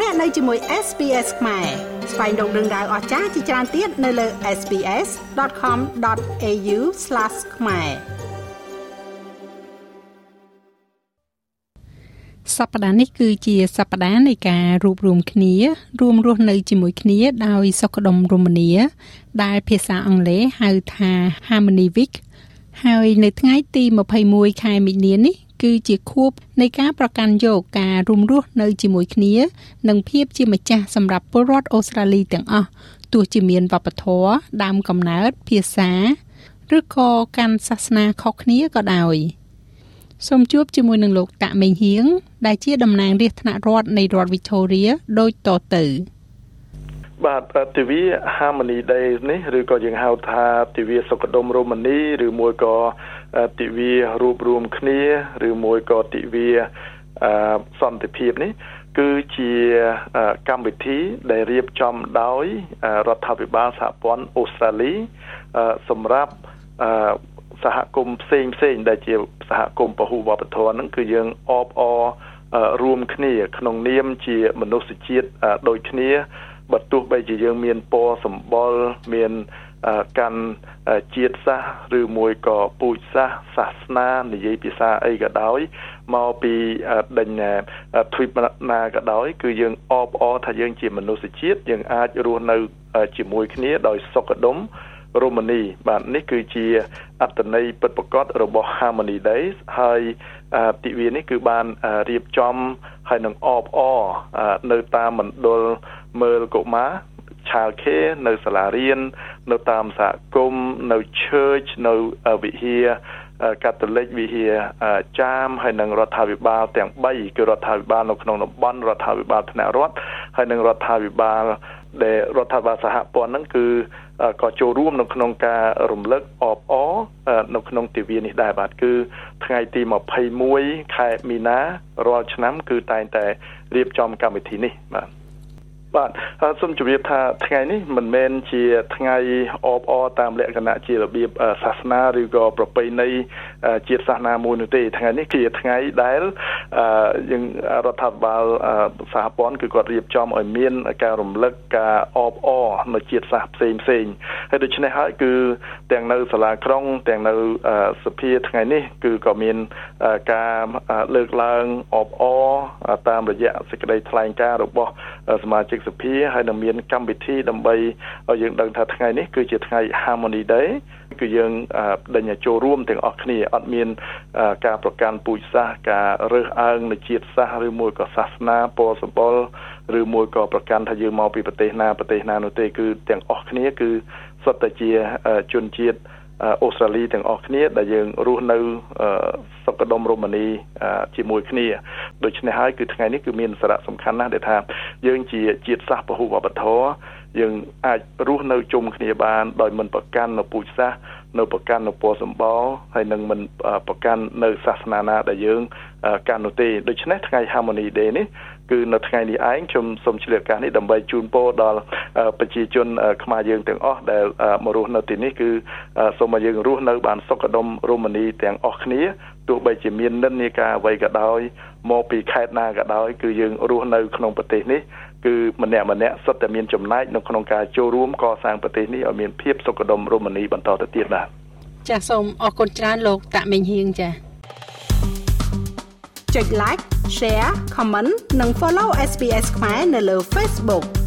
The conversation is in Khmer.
លោកអ្នកនៅជាមួយ SPS ខ្មែរស្វែងរកដឹងដៅអស្ចារ្យជាច្រើនទៀតនៅលើ SPS.com.au/ ខ្មែរសប្តាហ៍នេះគឺជាសប្តាហ៍នៃការរួបរวมគ្នា រួមរស់នៅជាមួយគ្នាដោយសុខដុមរមនា ដែលភាសាអង់គ្លេសហៅថា Harmony Week ហើយនៅថ្ងៃទី21ខែមិនិនានេះ គឺជាខួបនៃការប្រកាន់យកការរួមរស់នៅជាមួយគ្នា និងភាពជាម្ចាស់សម្រាប់ពលរដ្ឋអូស្ត្រាលីទាំងអស់ទោះជាមានវប្បធម៌ដើមកំណើតភាសាឬក៏កាន់សាសនាខុសគ្នាក៏ដោយសូមជួបជាមួយនឹងលោកតាក់មេងហៀងដែលជាតំណាងរាជថ្នាក់រដ្ឋនៃរដ្ឋ Victoria ដូចតទៅ បាទទិវា Harmony Day នេះឬក៏យើងហៅថាទិវាសុខដុមរមនីឬមួយក៏ទិវារួបរวมគ្នាឬមួយក៏ទិវាសន្តិភាពនេះគឺជាកម្មវិធីដែលរៀបចំដោយរដ្ឋាភិបាលសហព័ន្ធអូស្ត្រាលីសម្រាប់សហគមន៍ផ្សេងផ្សេងដែលជាសហគមន៍ពហុវប្បធម៌ហ្នឹងគឺយើងអបអររួមគ្នា ក្នុងនាមជាមនុស្សជាតិដូចគ្នា បើទោះបីជាយើងមានពណ៌សម្បុរមានកាន់ជាតិសាសឬមួយក៏ពូជសាសសាសនានិយាយភាសាអីក៏ដោយមកពីដេញទ្វីបណាក៏ដោយ គឺយើងអបអរថាយើងជាមនុស្សជាតិយើងអាចរស់នៅជាមួយគ្នាដោយសុខដុមរមនីបាទនេះគឺជាអត្តន័យពិតប្រាកដរបស់ Harmony Days ហើយទិវានេះគឺបានរៀបចំហើយនឹងអបអរនៅតាមមណ្ឌល មើលកុមារ child care នៅសាលារៀននៅតាមសហគមន៍នៅ church នៅវិហារកាតូលិកវិហារចាមហើយនិងរដ្ឋាភិបាលទាំង3គឺរដ្ឋាភិបាលនៅក្នុងតំបន់រដ្ឋាភិបាលថ្នាក់រដ្ឋហើយនិងរដ្ឋាភិបាលដែលរដ្ឋាភិបាលសហព័ន្ធហ្នឹងគឺក៏ចូលរួមនៅក្នុងការរំលឹកអបអរនៅក្នុងទិវានេះដែរបាទគឺថ្ងៃទី21ខែមីនារាល់ឆ្នាំ គឺតែងតែរៀបចំកម្មវិធីនេះបាទ បាទសូមជម្រាបថាថ្ងៃនេះមិនមែនជាថ្ងៃអបអរតាមលក្ខណៈជារបៀបសាសនាឬក៏ប្រពៃណីជាតិសាសនាមួយនោះទេថ្ងៃនេះជាថ្ងៃដែលយើងរដ្ឋាភិបាលសហព័ន្ធគឺគាត់រៀបចំឲ្យមាន ការរំលឹកការអបអរនៅជាតិសាសផ្សេងផ្សេងហើយដូច្នេះហើយគឺទាំងនៅសាលាក្រុង ទាំងនៅសភាថ្ងៃនេះ គឺក៏មានការលើកឡើងអបអរតាមរយៈសេចក្តីថ្លែងការណ៍របស់សមាជិកសភាហើយនឹងមានកម្មវិធីដើម្បីឲ្យយើងដឹងថាថ្ងៃនេះគឺជាថ្ងៃ Harmony Day គឺយើងដេញចូលរួមទាំងអស់គ្នាអត់មានការប្រកាន់ពូជសាសន៍ការរើសអើងនៅជាតិសាសន៍ឬមួយក៏សាសនាពណ៌សម្បុរឬមួយក៏ប្រកាន់ថាយើងមកពីប្រទេសណាប្រទេសណានោះទេគឺទាំងអស់គ្នាគឺសុទ្ធតែជាជនជាតិ អូស្ត្រាលីទាំងអស់គ្នាដែលយើងរស់នៅសុខដុមរមនាជាមួយគ្នាដូច្នេះហើយគឺថ្ងៃនេះគឺមានសារៈសំខាន់ណាស់ដែលថាយើងជាជាតិសាសន៍ពហុវប្បធម៌ យើងអាចរស់នៅជុំគ្នាបានដោយមិនប្រកាន់នៅពូជសាសន៍នៅប្រកាន់នៅពណ៌សម្បល់ហើយនឹងមិនប្រកាន់នៅសាសនាណាដែលយើងកាន់នោះទេដូច្នេះថ្ងៃ Harmony Day នេះគឺនៅថ្ងៃនេះឯងខ្ញុំសូមឆ្លៀតឱកាសនេះដើម្បីជូនពរដល់ប្រជាជនខ្មែរយើងទាំងអស់ដែលមករស់នៅទីនេះគឺសូមឲ្យយើងរស់នៅបានសុខដុមរមនាទាំងអស់គ្នាទោះបីជាមាននិន្នាការអ្វីក៏ដោយមកពីខេត្តណាក៏ដោយគឺយើងរស់នៅក្នុងប្រទេសនេះ គឺម្នាក់ម្នាក់សុទ្ធតែមានចំណែកនៅក្នុងការចូលរួមកសាងប្រទេសនេះឲ្យមានភាពសុខដុមរមនាបន្តទៅទៀតបាទចាសសូមអរគុណច្រើនលោកតាក់មេងហៀងចាសចុច like share comment និង follow SPS ខ្មែរនៅលើ Facebook